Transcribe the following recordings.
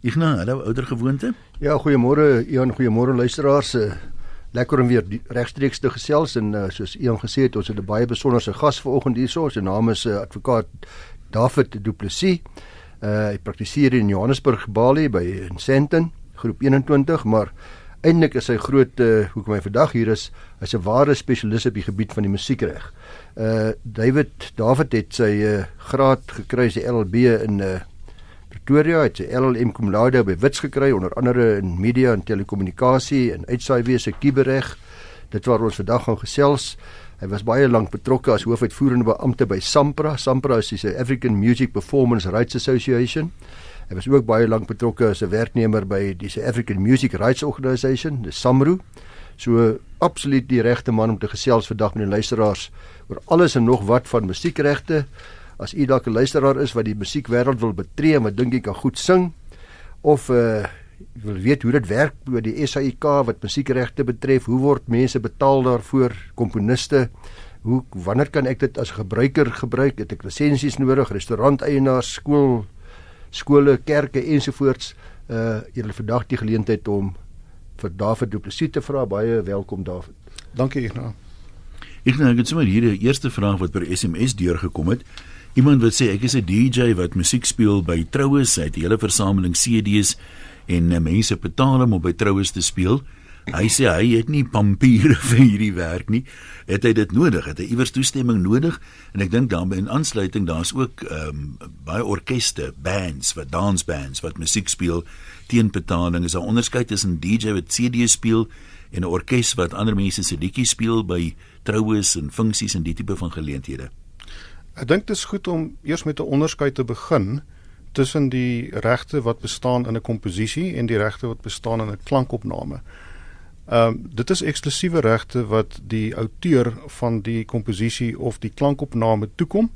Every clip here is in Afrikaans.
Ignas, hallo ouer gewoonte. Ja, goeiemôre Ian, goeiemôre luisteraars. Eh, lekker om weer regstreeks te gesels en uh, soos Ian gesê het, ons het 'n baie besonderse gas vanoggend hierso. Sy naam is uh, advokaat David Du Plessis. Uh, hy praktiseer in Johannesburg Bali by Sandton, groep 21, maar eintlik is hy groot uh, hoekom hy vandag hier is, hy's 'n ware spesialis op die gebied van die musiekreg. Uh David David het sy uh, graad gekry die LLB in uh Pretoria het sy LLM cum laude by Wits gekry onder andere in media en telekommunikasie en uitsaaiwese kubereg. Dit waar ons vandag gaan gesels. Hy was baie lank betrokke as hoofuitvoerende beampte by SAMPRA. SAMPRA is die African Music Performance Rights Association. Hy was ook baie lank betrokke as 'n werknemer by die South African Music Rights Organisation, die SAMRO. So absoluut die regte man om te gesels vandag met die luisteraars oor alles en nog wat van musiekregte as u dalk 'n luisteraar is wat die musiekwêreld wil betree en wat dink ek kan goed sing of uh wil weet hoe dit werk by die SAIK wat musiekregte betref, hoe word mense betaal daarvoor, komponiste, hoe wanneer kan ek dit as gebruiker gebruik? Het ek lisensies nodig, restauranteienaars, skool skole, kerke ensovoorts. Uh julle vandag die geleentheid om vir David Du Plessis te vra. Baie welkom David. Dankie Ignas. Ek nou het sommer hier die eerste vraag wat per SMS deurgekom het. Iemand wat sê ek is 'n DJ wat musiek speel by troues, hy het 'n hele versameling CD's en uh, mense betaal hom om by troues te speel. Hy sê hy het nie papiere vir hierdie werk nie. Het hy dit nodig? Het hy iewers toestemming nodig? En ek dink dan in aansluiting daar's ook ehm um, baie orkeste, bands, wat dansbands wat musiek speel teen betaling. Is daar onderskeid tussen DJ wat CD's speel en 'n orkes wat ander mense se liedjies speel by troues en funksies en die tipe van geleenthede? Ek dink dit is goed om eers met 'n onderskeid te begin tussen die regte wat bestaan in 'n komposisie en die regte wat bestaan in 'n klankopname. Ehm um, dit is eksklusiewe regte wat die outeur van die komposisie of die klankopname toekom.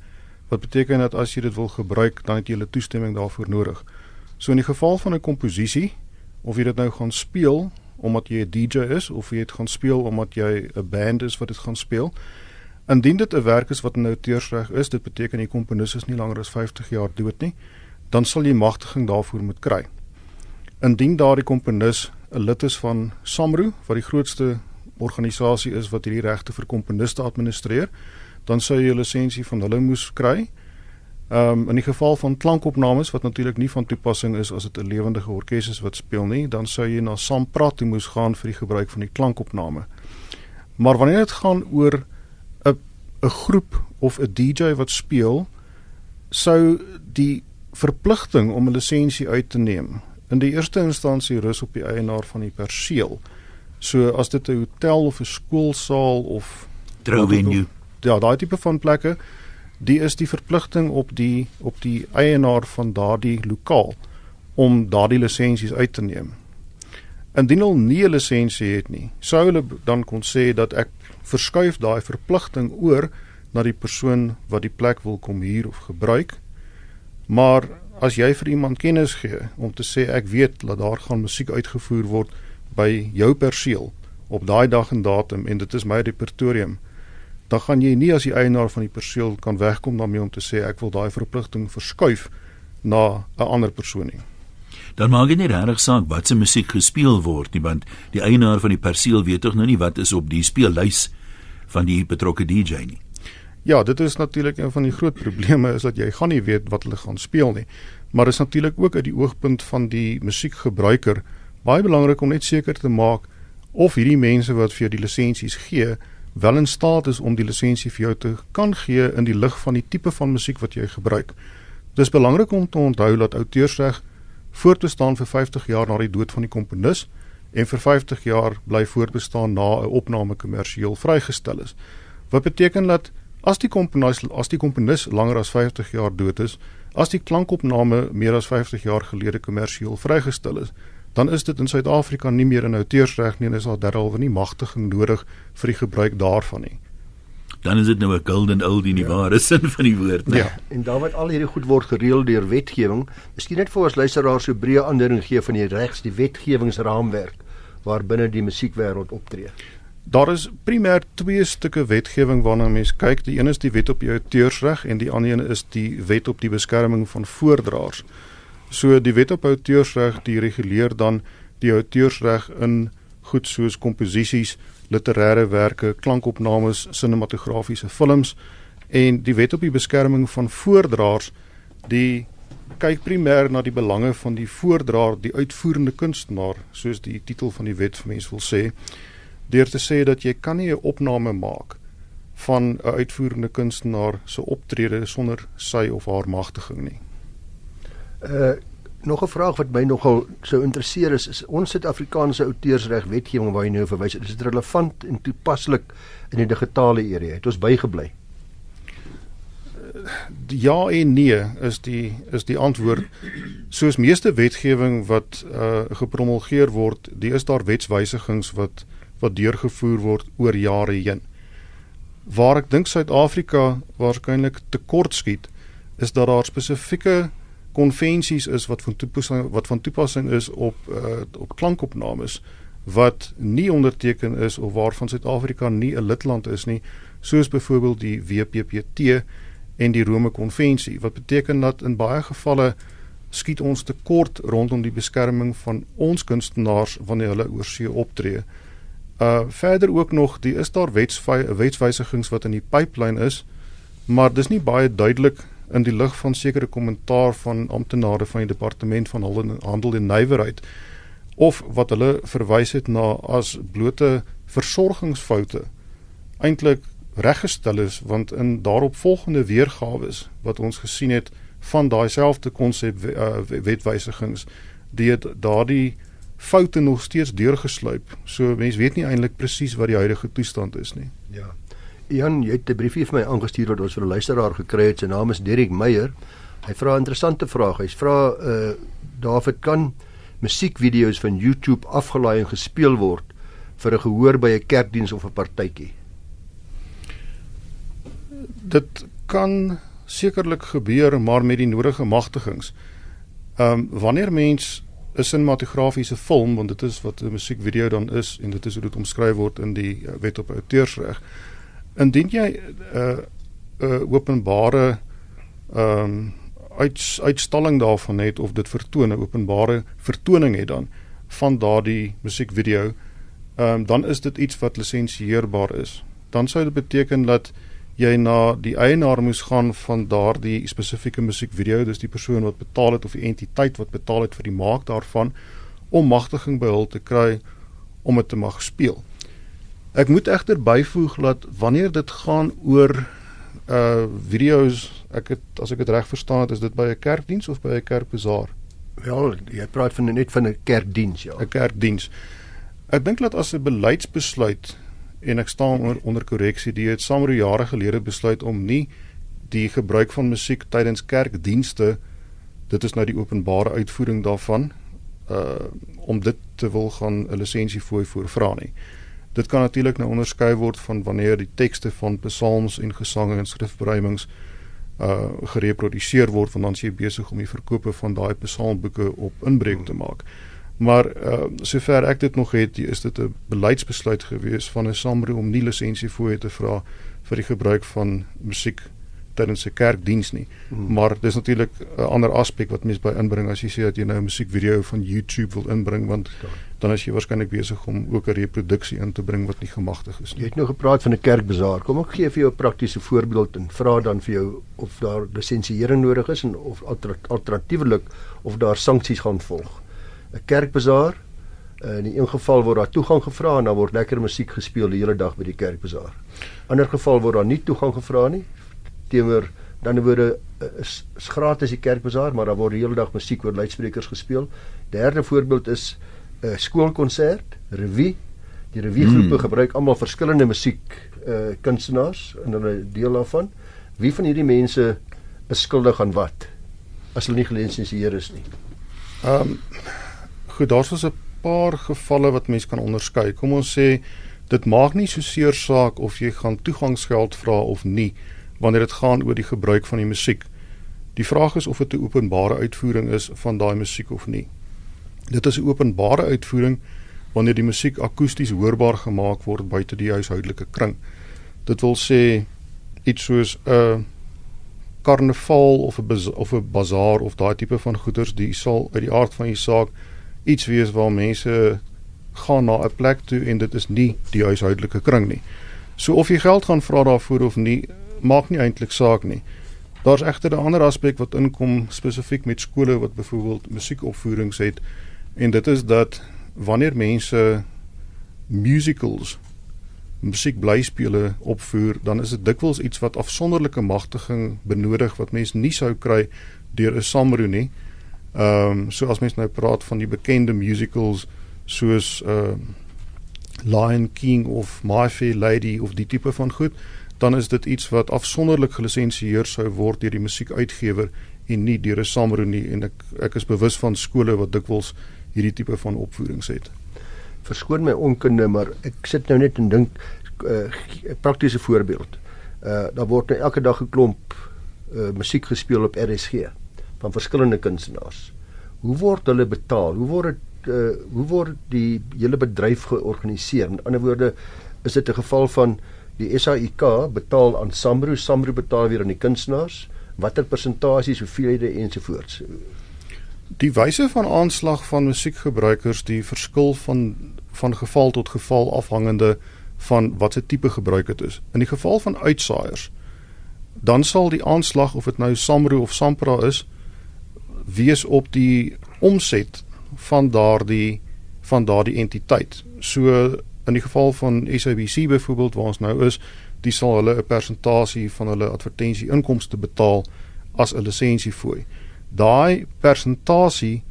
Wat beteken dat as jy dit wil gebruik, dan het jy 'n toestemming daarvoor nodig. So in die geval van 'n komposisie of jy dit nou gaan speel omdat jy 'n DJ is of jy dit gaan speel omdat jy 'n band is wat dit gaan speel, Indien dit 'n werk is wat in outeursreg is, dit beteken die komponis is nie langer as 50 jaar dood nie, dan sal jy magtiging daarvoor moet kry. Indien daardie komponis 'n lid is van SAMRO, wat die grootste organisasie is wat hierdie regte vir komponiste administreer, dan sou jy 'n lisensie van hulle moes kry. Ehm um, in die geval van klankopnames wat natuurlik nie van toepassing is as dit 'n lewendige orkes is wat speel nie, dan sou jy na SAMPRA toe moes gaan vir die gebruik van die klankopname. Maar wanneer dit gaan oor 'n groep of 'n DJ wat speel sou die verpligting om 'n lisensie uit te neem in die eerste instansie rus op die eienaar van die perseel. So as dit 'n hotel of 'n skoolsaal of trouvenue ja, daai tipe van plekke, die is die verpligting op die op die eienaar van daardie lokaal om daardie lisensies uit te neem. Indien hulle nie 'n lisensie het nie, sou hulle dan kon sê dat ek verskuif daai verpligting oor na die persoon wat die plek wil kom huur of gebruik. Maar as jy vir iemand kennis gee om te sê ek weet dat daar gaan musiek uitgevoer word by jou perseel op daai dag en datum en dit is my repertorium, dan gaan jy nie as die eienaar van die perseel kan wegkom daarmee om te sê ek wil daai verpligting verskuif na 'n ander persoon nie. Dan maak dit nie regtig saak wat se musiek gespeel word nie, want die eienaar van die perseel weet tog nou nie wat is op die speellys van die betrokke DJ nie. Ja, dit is natuurlik een van die groot probleme is dat jy gaan nie weet wat hulle gaan speel nie. Maar dit is natuurlik ook uit die oogpunt van die musiekgebruiker baie belangrik om net seker te maak of hierdie mense wat vir jou die lisensies gee, wel in staat is om die lisensie vir jou te kan gee in die lig van die tipe van musiek wat jy gebruik. Dis belangrik om te onthou dat outeursreg voortbestaan vir 50 jaar na die dood van die komponis en vir 50 jaar bly voortbestaan na 'n opname kommersieel vrygestel is. Wat beteken dat as die komponis as die komponis langer as 50 jaar dood is, as die klankopname meer as 50 jaar gelede kommersieel vrygestel is, dan is dit in Suid-Afrika nie meer in outeursreg nie en is daar derhalwe nie magtiging nodig vir die gebruik daarvan nie dan is dit nou 'n golden old in die ja. ware sin van die woord, né? Ja, en daar wat al hierdie goed word gereël deur wetgewing, miskien net vir ons luisteraars so breë aandering gee van die regs, die wetgewingsraamwerk waarbinne die musiekwêreld optree. Daar is primêr twee stukke wetgewing waarna mens kyk. Die een is die wet op die auteursreg en die ander een is die wet op die beskerming van voordraers. So die wet op outeursreg die reguleer dan die outeursreg in goed soos komposisies, literêre werke, klankopnames, sinematografiese films en die wet op die beskerming van voordraers die kyk primêr na die belange van die voordraer, die uitvoerende kunstenaar, soos die titel van die wet vir mense wil sê, deur te sê dat jy kan nie 'n opname maak van 'n uitvoerende kunstenaar se optrede sonder sy of haar magtiging nie. Uh nog 'n vraag wat my nogal sou interesseer is, is ons Suid-Afrikaanse outeursreg wetgewing waar jy nou verwys, is dit relevant en toepaslik in die digitale era? Het ons bygebly? ja en nee is die is die antwoord. Soos meeste wetgewing wat uh gepromulgeer word, die is daar wetswysigings wat wat deurgevoer word oor jare heen. Waar ek dink Suid-Afrika waarskynlik tekort skiet, is dat daar spesifieke konvensies is wat van toepassing wat van toepassing is op uh op klankopnames wat nie onderteken is of waarvan Suid-Afrika nie 'n lidland is nie, soos byvoorbeeld die WPPT en die Rome konvensie wat beteken dat in baie gevalle skiet ons tekort rondom die beskerming van ons kunstenaars wanneer hulle oor see optree. Uh verder ook nog die is daar wetswysigings wat in die pipeline is, maar dis nie baie duidelik in die lig van sekere kommentaar van amptenare van die departement van handel en nywerheid of wat hulle verwys het na as blote versorgingsfoute eintlik reggestel is want in daaropvolgende weergawe wat ons gesien het van daai selfde konsep uh, wetwysigings die het daardie foute nog steeds deurgesluip. So mense weet nie eintlik presies wat die huidige toestand is nie. Ja. Jan, jy het 'n briefie vir my aangestuur wat ons vir 'n luisteraar gekry het. Sy naam is Derek Meyer. Hy vra 'n interessante vraag. Hy vra uh David kan musiekvideo's van YouTube afgelaai en gespeel word vir 'n gehoor by 'n kerkdiens of 'n partytjie? dit kan sekerlik gebeur maar met die nodige magtigings. Ehm um, wanneer mens 'n sinematografiese film want dit is wat 'n musiekvideo dan is en dit is hoe dit omskryf word in die eh, wet op outeursreg. Indien jy 'n uh, eh, 'n uh, openbare ehm um, uit, uitstalling daarvan het of dit vertoon 'n openbare vertoning het dan van daardie musiekvideo, ehm um, dan is dit iets wat lisensieerbaar is. Dan sou dit beteken dat jy na die eienaar moes gaan van daardie spesifieke musiekvideo, dis die persoon wat betaal het of die entiteit wat betaal het vir die maak daarvan om magtiging by hul te kry om dit te mag speel. Ek moet egter byvoeg dat wanneer dit gaan oor uh video's, ek het as ek dit reg verstaan het, is dit by 'n kerkdiens of by 'n kerkbazaar? Wel, jy praat van net van 'n kerkdiens, ja. 'n Kerkdiens. Ek dink dat as 'n beleidsbesluit en ek staan onder onder korreksie die het saam oor jare gelede besluit om nie die gebruik van musiek tydens kerkdienste dit is nou die openbare uitvoering daarvan uh om dit te wil gaan 'n lisensie fooi voor vra nie. Dit kan natuurlik nou onderskei word van wanneer die tekste van psalms en gesange en skrifberuimings uh gereproduseer word want dan is jy besig om die verkope van daai psalmboeke op inbreuk te maak. Maar uh, sover ek dit nog het, is dit 'n beleidsbesluit gewees van 'n SAMRO om nie lisensie voor te vra vir die gebruik van musiek tydens 'n kerkdiens nie. Hmm. Maar dis natuurlik 'n ander aspek wat mens by inbring as jy sê dat jy nou 'n musiekvideo van YouTube wil inbring want ja. dan is jy waarskynlik besig om ook 'n reproduksie in te bring wat nie gemagtig is nie. Jy het nou gepraat van 'n kerkbazaar. Kom ek gee vir jou 'n praktiese voorbeeld en vra dan vir jou of daar lisensiering nodig is en of alternatiefelik of daar sanksies gaan volg. 'n kerkbazaar. In een geval word daar toegang gevra en dan word lekker musiek gespeel die hele dag by die kerkbazaar. Ander geval word daar nie toegang gevra nie. Teenoor dan word uh, is, is gratis die kerkbazaar, maar daar word die hele dag musiek oor luidsprekers gespeel. Derde voorbeeld is 'n uh, skoolkonsert, revue. Die revue groepe hmm. gebruik almal verskillende musiek uh kunstenaars in hulle deel daarvan. Wie van hierdie mense is skuldig aan wat as hulle nie gelisensieer is nie? Ehm um, Goed, daar's ons 'n paar gevalle wat mens kan onderskei. Kom ons sê dit maak nie so seer saak of jy gaan toegangsgeld vra of nie wanneer dit gaan oor die gebruik van die musiek. Die vraag is of dit 'n openbare uitvoering is van daai musiek of nie. Dit is 'n openbare uitvoering wanneer die musiek akoesties hoorbaar gemaak word buite die huishoudelike kring. Dit wil sê iets soos 'n karnaval of 'n of 'n bazaar of daai tipe van goederes, die sal uit die aard van die saak iets wees waar mense gaan na 'n plek toe en dit is nie die huishoudelike kring nie. So of jy geld gaan vra daarvoor of nie, maak nie eintlik saak nie. Daar's egter 'n ander aspek wat inkom spesifiek met skole wat byvoorbeeld musiekopvoerings het en dit is dat wanneer mense musicals musiekblyspele opvoer, dan is dit dikwels iets wat afsonderlike magtiging benodig wat mens nie sou kry deur 'n Samro nie. Ehm um, so as mens nou praat van die bekende musicals soos ehm uh, Lion King of My Fair Lady of die tipe van goed, dan is dit iets wat afsonderlik gelisensieer sou word deur die musiekuitgewer en nie deur 'n Samro nie en ek ek is bewus van skole wat dikwels hierdie tipe van opvoerings het verskoon my onkunde, maar ek sit nou net en dink 'n uh, eh, praktiese voorbeeld. Uh daar word nou elke dag 'n klomp uh musiek gespeel op RSG van verskillende kunstenaars. Hoe word hulle betaal? Hoe word dit uh hoe word die hele bedryf georganiseer? In ander woorde, is dit 'n geval van die SAIK betaal aan Samro, Samro betaal weer aan die kunstenaars? Watter persentasies, hoeveelhede ensovoorts? Die wyse van aanslag van musiekgebruikers die verskil van van geval tot geval afhangende van watse tipe gebruik dit is. In die geval van uitsaaiers dan sal die aanslag of dit nou Samro of Sampra is wees op die omset van daardie van daardie entiteit. So in die geval van SABC byvoorbeeld waar ons nou is, die sal hulle 'n persentasie van hulle advertensie inkomste betaal as 'n lisensiefooi daai persentasie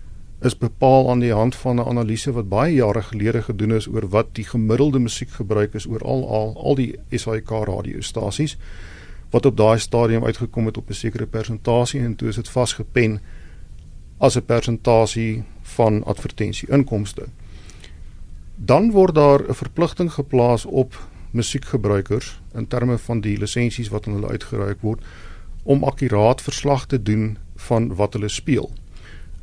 is bepaal aan die hand van 'n analise wat baie jare gelede gedoen is oor wat die gemiddelde musiekgebruik is oor al al al die SAK radiostasies wat op daai stadium uitgekom het op 'n sekere persentasie en toe is dit vasgepen as 'n persentasie van advertensie inkomste. Dan word daar 'n verpligting geplaas op musiekgebruikers in terme van die lisensies wat aan hulle uitgereik word om akkuraat verslag te doen van wat hulle speel.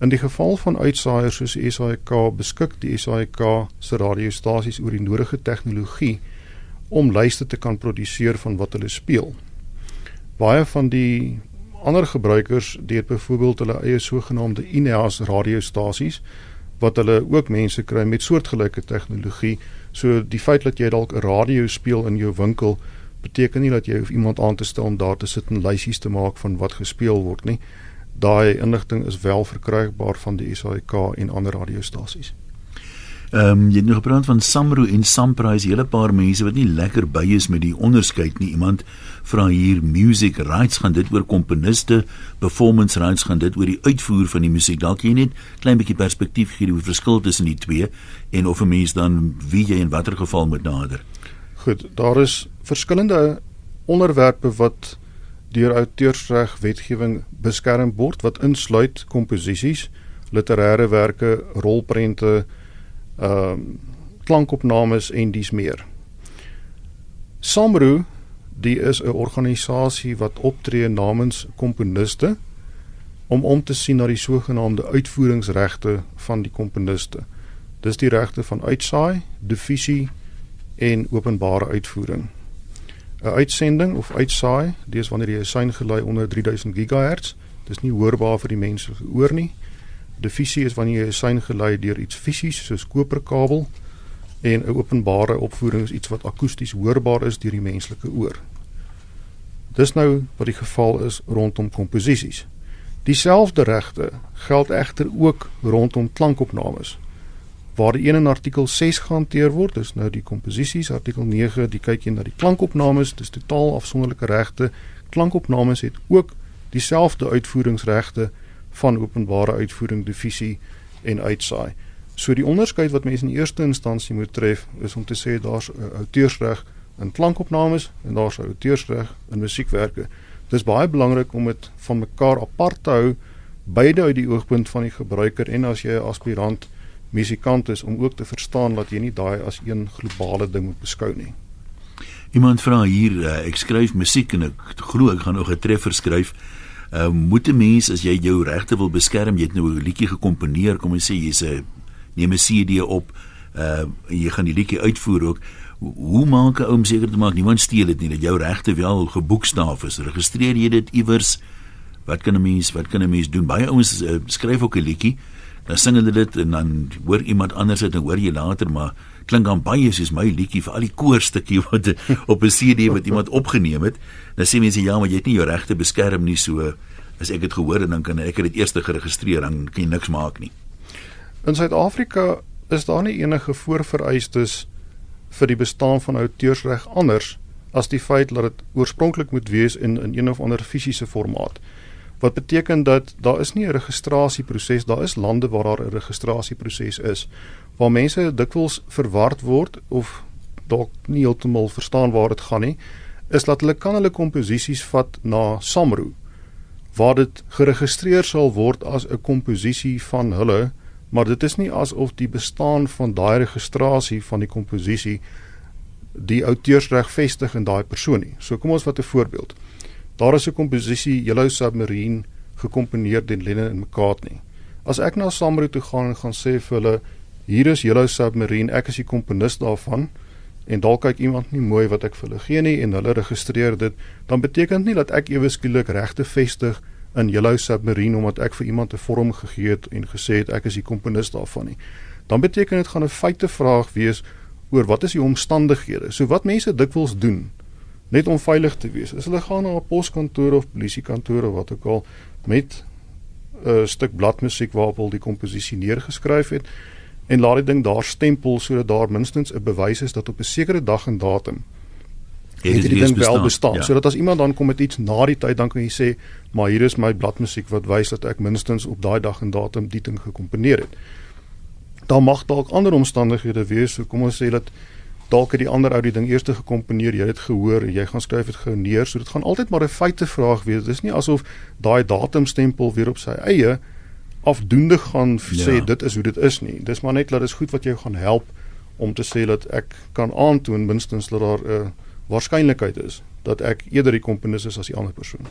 In die geval van uitsaaiers soos die SAIK beskik die SAIK se radiostasies oor die nodige tegnologie om lyste te kan produseer van wat hulle speel. Baie van die ander gebruikers het byvoorbeeld hulle eie sogenaamde INEAS radiostasies wat hulle ook mense kry met soortgelyke tegnologie. So die feit dat jy dalk 'n radio speel in jou winkel beteken nie dat jy hoef iemand aan te stel om daar te sit en lysies te maak van wat gespeel word nie daai inligting is wel verkrygbaar van die SAK en ander radiostasies. Ehm um, jy het nog gepraat van Samro en Samprise, hele paar mense wat nie lekker by is met die onderskeid nie. Iemand vra hier music rights gaan dit oor komponiste, performance rights gaan dit oor die uitvoer van die musiek. Dalk jy net klein bietjie perspektief gee oor verskil tussen die twee en of 'n mens dan wie jy in watter geval moet nader. Goed, daar is verskillende onderwerpe wat deur outeursreg wetgewing beskerm word wat insluit komposisies, literêre werke, rolprente, ehm uh, klankopnames en dies meer. Samro, die is 'n organisasie wat optree namens komponiste om om te sien na die sogenaamde uitvoeringsregte van die komponiste. Dis die regte van uitsaai, divisie en openbare uitvoering. 'n uitsending of uitsaai, dis wanneer jy 'n sein gelei onder 3000 GHz. Dis nie hoorbaar vir die mense gehoor nie. Diffusie is wanneer jy 'n sein gelei deur iets fisies soos koperkabel en 'n openbare opvoering is iets wat akoesties hoorbaar is deur die menslike oor. Dis nou wat die geval is rondom komposisies. Dieselfde regte geld egter ook rondom klankopnames waar die een in artikel 6 gehanteer word, is nou die komposisies, artikel 9, die kyk jy na die klankopnames, dis totaal afsonderlike regte. Klankopnames het ook dieselfde uitvoeringsregte van openbare uitvoering, divisie en uitsaai. So die onderskeid wat mense in eerste instansie moet tref is om te sê daar's outeursreg in klankopnames en daar's outeursreg in musiekwerke. Dis baie belangrik om dit van mekaar apart te hou beide uit die oogpunt van die gebruiker en as jy 'n aspirant musikant is om ook te verstaan dat jy nie daai as een globale ding moet beskou nie. Iemand vra hier, uh, ek skryf musiek en ek glo ek gaan nog 'n treffer skryf. Uh, moet 'n mens as jy jou regte wil beskerm, jy het nou 'n liedjie gekomponeer, kom ons sê jy's 'n neem 'n CD op, uh jy gaan die liedjie uitvoer ook. Hoe maak 'n ou om seker te maak niemand steel dit nie dat jou regte wel geboekstaaf is? Registreer jy dit iewers? Wat kan 'n mens wat kan 'n mens doen? Baie ouens uh, skryf ook 'n liedjie, dan sing hulle dit en dan hoor iemand anders dit en hoor jy later maar klink dan baie soos my liedjie vir al die koorstukkie wat op 'n CD wat iemand opgeneem het. Dan sê mense ja, maar jy het nie jou regte beskerm nie so as ek dit gehoor en dan kan ek dit eers geregistreer dan kan jy niks maak nie. In Suid-Afrika is daar nie enige voorvereistes vir die bestaan van outeursreg anders as die feit dat dit oorspronklik moet wees in in een of ander fisiese formaat. Wat beteken dat daar is nie 'n registrasieproses, daar is lande waar daar 'n registrasieproses is waar mense dikwels verward word of dalk nie heeltemal verstaan waar dit gaan nie, is dat hulle kan hulle komposisies vat na SAMRO waar dit geregistreer sal word as 'n komposisie van hulle, maar dit is nie asof die bestaan van daai registrasie van die komposisie die outeursreg vestig in daai persoon nie. So kom ons vat 'n voorbeeld. Daar is 'n komposisie Yellow Submarine gekomponeer deur Lennon en McCartney. As ek na Samro toe gaan en gaan sê vir hulle hier is Yellow Submarine, ek is die komponis daarvan en dalk kyk iemand nie mooi wat ek vir hulle gee nie en hulle registreer dit, dan beteken dit nie dat ek ewe skielik regte vestig in Yellow Submarine omdat ek vir iemand 'n vorm gegee het en gesê het ek is die komponis daarvan nie. Dan beteken dit gaan 'n feite vraag wees oor wat is die omstandighede. So wat mense dikwels doen net om veilig te wees. Is hulle gaan na 'n poskantoor of polisiekantoor of wat ook al met 'n stuk bladmusiek waarop hulle die komposisie neergeskryf het en laat die ding daar stempel sodat daar minstens 'n bewys is dat op 'n sekere dag en datum het die ding wel bestaan. Ja. Sodat as iemand dan kom met iets na die tyd dan kan jy sê, "Maar hier is my bladmusiek wat wys dat ek minstens op daai dag en datum die ding gekomponeer het." daar mag dalk ander omstandighede wees. So kom ons sê dat dalk het die ander ou die ding eers gekomponeer, jy het dit gehoor en jy gaan skryf dit gou neer. So dit gaan altyd maar 'n feite vraag wees. Dit is nie asof daai datumstempel weer op sy eie afdoende gaan ja. sê dit is hoe dit is nie. Dis maar net dat dit is goed wat jou gaan help om te sê dat ek kan aantoon minstens dat daar 'n uh, waarskynlikheid is dat ek eerder die komponis is as die ander persoon.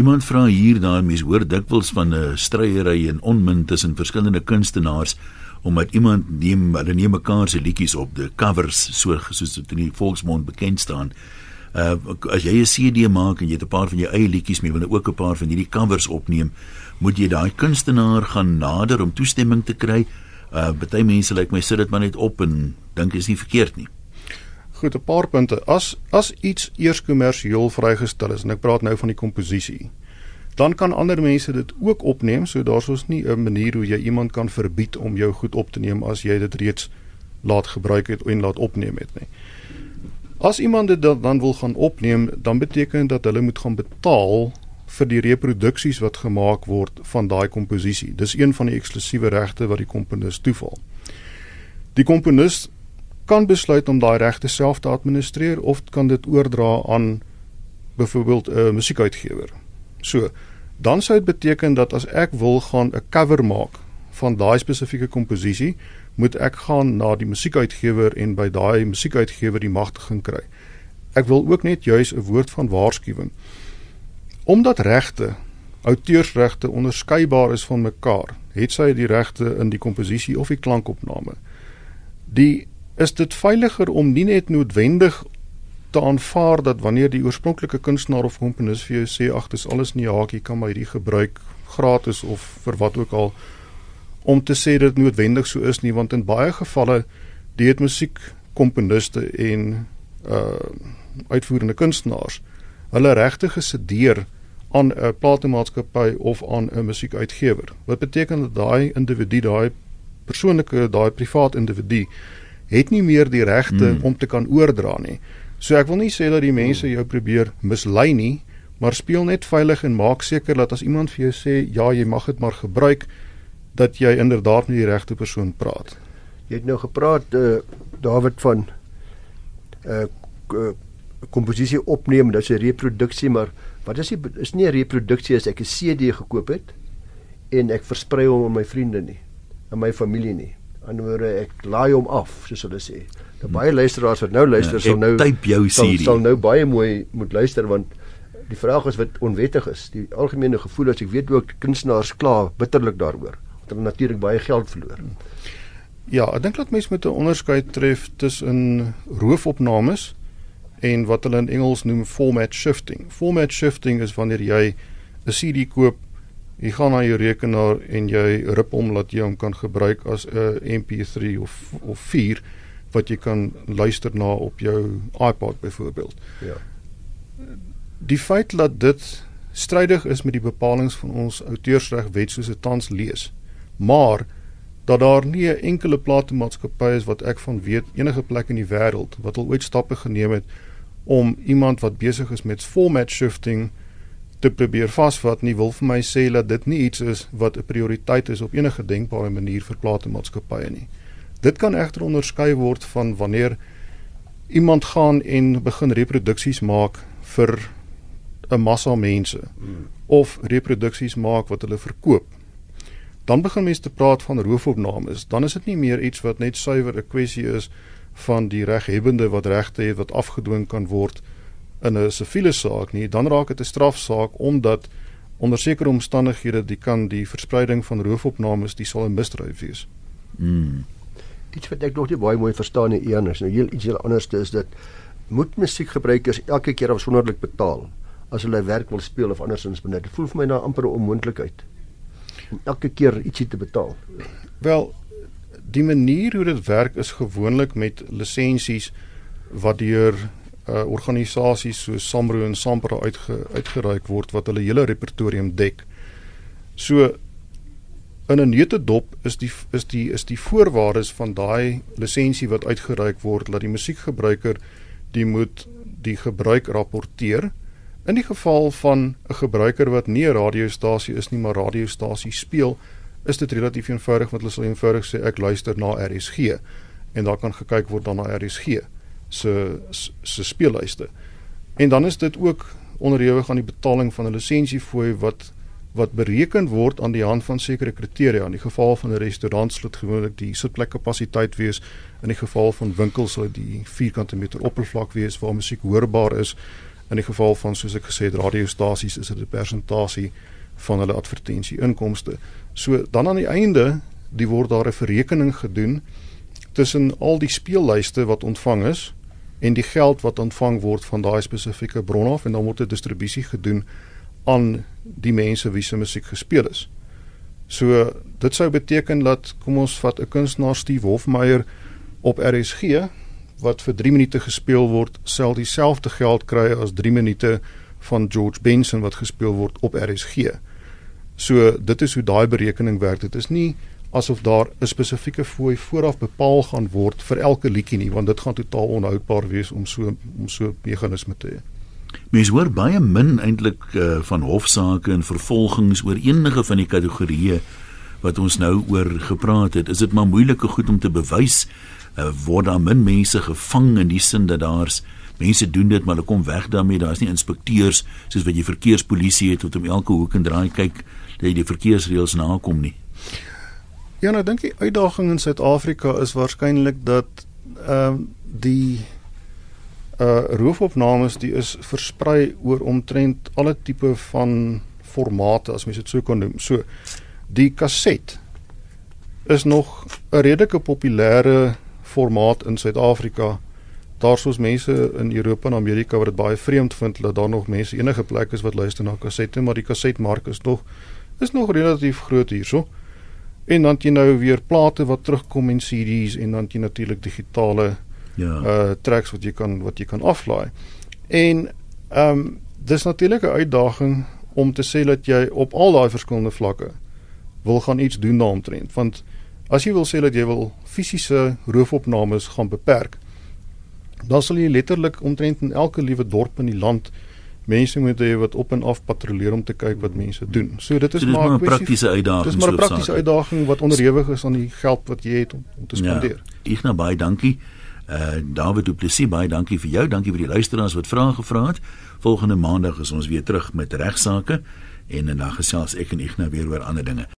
Iemand vra hier daar mense hoor dikwels van 'n uh, stryery en onmin tussen verskillende kunstenaars omdat iemand neem hulle neem mekaar se liedjies op die covers so soos dit in die volksmond bekend staan. Uh as jy 'n CD maak en jy het 'n paar van jou eie liedjies mee, wil jy ook 'n paar van hierdie covers opneem, moet jy daai kunstenaar gaan nader om toestemming te kry. Uh baie mense lyk like my sit dit maar net op en dink is nie verkeerd nie. Goed, 'n paar punte. As as iets eers kommersieel vrygestel is en ek praat nou van die komposisie dan kan ander mense dit ook opneem. So daar's ons nie 'n manier hoe jy iemand kan verbied om jou goed op te neem as jy dit reeds laat gebruik het en laat opneem het nie. As iemand dit dan wil gaan opneem, dan beteken dit dat hulle moet gaan betaal vir die reproduksies wat gemaak word van daai komposisie. Dis een van die eksklusiewe regte wat die komponis toeval. Die komponis kan besluit om daai regte self te administreer of kan dit oordra aan byvoorbeeld 'n musiekuitgewer. So, dan sou dit beteken dat as ek wil gaan 'n cover maak van daai spesifieke komposisie, moet ek gaan na die musiekuitgewer en by daai musiekuitgewer die magtiging kry. Ek wil ook net juis 'n woord van waarskuwing. Omdat regte, outeursregte onderskeibaar is van mekaar, het sy die regte in die komposisie of die klankopname. Die is dit veiliger om nie net noodwendig te aanvaar dat wanneer die oorspronklike kunstenaar of komponis vir jou sê ag dis alles nie haak jy kan maar hierdie gebruik gratis of vir wat ook al om te sê dit noodwendig so is nie want in baie gevalle die musiek komponiste en uh uitvoerende kunstenaars hulle regte gesedeer aan 'n platenmaatskappy of aan 'n musiekuitgewer. Wat beteken dat daai individu daai persoonlike daai privaat individu het nie meer die regte hmm. om te kan oordra nie So ek wil nie sê dat die mense jou probeer mislei nie, maar speel net veilig en maak seker dat as iemand vir jou sê ja, jy mag dit maar gebruik, dat jy inderdaad met die regte persoon praat. Jy het nou gepraat uh, David van uh, uh, komposisie opneem, dis 'n reproduksie, maar wat is die is nie 'n reproduksie as ek 'n CD gekoop het en ek versprei hom aan my vriende nie, aan my familie nie. Anderswoorde ek laai hom af, soos hulle sê. Nou baie luisteraars wat nou luister ja, sal nou typ jou sal, sal nou baie mooi moet luister want die vraag is wat onwettig is. Die algemene gevoel is ek weet ook kunstenaars kla bitterlik daaroor want hulle natuurlik baie geld verloor. Ja, ek dink dat mense moet 'n onderskeid tref tussen roofopnames en wat hulle in Engels noem format shifting. Format shifting is wanneer jy 'n CD koop, jy gaan na jou rekenaar en jy rip hom laat jy hom kan gebruik as 'n MP3 of of 4 wat jy kan luister na op jou iPod byvoorbeeld. Ja. Die feit dat dit strydig is met die bepalinge van ons outeursregwet soos dit tans lees, maar dat daar nie 'n enkele platenmaatskappy is wat ek van weet enige plek in die wêreld wat al ooit stappe geneem het om iemand wat besig is met format shifting te probeer vasvat nie wil vir my sê dat dit nie iets is wat 'n prioriteit is op enige denkbare manier vir platenmaatskappye nie. Dit kan egter onderskei word van wanneer iemand gaan en begin reproduksies maak vir 'n massa mense hmm. of reproduksies maak wat hulle verkoop dan begin mense te praat van roofopnames. Dan is dit nie meer iets wat net suiwer 'n kwessie is van die reghebbende wat regte het wat afgedwing kan word in 'n siviele saak nie. Dan raak dit 'n strafsaak omdat onder sekere omstandighede die kan die verspreiding van roofopnames die sal 'n misdryf wees. Mm. Iets wat ek nog nie baie mooi verstaan nie, Ian, is nou heel iets heel anders is dit moet musiekgebruikers elke keer afsonderlik betaal as hulle werk wil speel of andersins benut. Dit voel vir my na amper 'n onmoontlikheid om elke keer ietsie te betaal. Wel, die manier hoe dit werk is gewoonlik met lisensies wat deur uh, organisasies soos Samro en Sampra uitge, uitgereik word wat hulle hele repertorium dek. So in 'n neutedop is die is die is die voorwaardes van daai lisensie wat uitgereik word dat die musiekgebruiker die moet die gebruik rapporteer In die geval van 'n gebruiker wat nie 'n radiostasie is nie, maar radiostasie speel, is dit relatief eenvoudig want hulle sal eenvoudig sê ek luister na RSG en daar kan gekyk word na RSG se se speellyste. En dan is dit ook onderhewig aan die betaling van 'n lisensiefooi wat wat bereken word aan die hand van sekere kriteria. In die geval van 'n restaurant sal dit gewoonlik die sitplekkapasiteit wees. In die geval van winkels sal dit die vierkante meter oppervlak wees waar musiek hoorbaar is. In die geval van soos ek gesê het radiostasies is dit 'n persentasie van hulle advertensie inkomste. So dan aan die einde, die word daar 'n verrekening gedoen tussen al die speellyste wat ontvang is en die geld wat ontvang word van daai spesifieke bron af en dan word 'n distribusie gedoen aan die mense wie se musiek gespeel is. So dit sou beteken dat kom ons vat 'n kunstenaar Steve Hofmeyer op RSG wat vir 3 minute gespeel word, sal dieselfde geld kry as 3 minute van George Benson wat gespeel word op RSG. So dit is hoe daai berekening werk. Dit is nie asof daar 'n spesifieke fooi vooraf bepaal gaan word vir elke liedjie nie, want dit gaan totaal onhoudbaar wees om so om so meganisme te hê. Mens hoor baie min eintlik uh, van hofsaake en vervolgings oor enige van die kategorieë wat ons nou oor gepraat het. Is dit maar moeilike goed om te bewys uh, word daar min mense gevang in die sin dat daar's mense doen dit maar hulle kom weg daarmee daar's nie inspekteurs soos wat jy verkeerspolisie het wat om elke hoek en draai kyk dat jy die verkeersreëls nakom nie Ja nou dink die uitdaging in Suid-Afrika is waarskynlik dat ehm uh, die uh roofopnames die is versprei oor omtrent alle tipe van formate as mens dit so kan noem. So die kaset is nog 'n redelike populêre formaat in Suid-Afrika. Daar's ons mense in Europa en Amerika wat dit baie vreemd vind dat daar nog mense enige plek is wat luister na kasette, maar die kasetmark is nog is nog relatief groot hierso. En dan jy nou weer plate wat terugkom en CD's en dan jy natuurlik digitale ja uh tracks wat jy kan wat jy kan aflaai. En ehm um, dis natuurlik 'n uitdaging om te sê dat jy op al daai verskillende vlakke wil gaan iets doen daaromtrent want As jy wil sê dat jy wil fisiese roofopnames gaan beperk, dan sal jy letterlik omtrent in elke liewe dorp in die land mense moet hê wat op en af patrolleer om te kyk wat mense doen. So dit is, so, dit maar 'n praktiese uitdaging. Dis maar 'n praktiese uitdaging wat onderhewig is aan die geld wat jy het om, om te spandeer. Ja, nou baie dankie. Uh David Du Plessis baie dankie vir jou. Dankie vir die luisteraars wat vrae gevra het. Volgende maandag is ons weer terug met regsaake en dan gesels ek en Ignas weer oor ander dinge.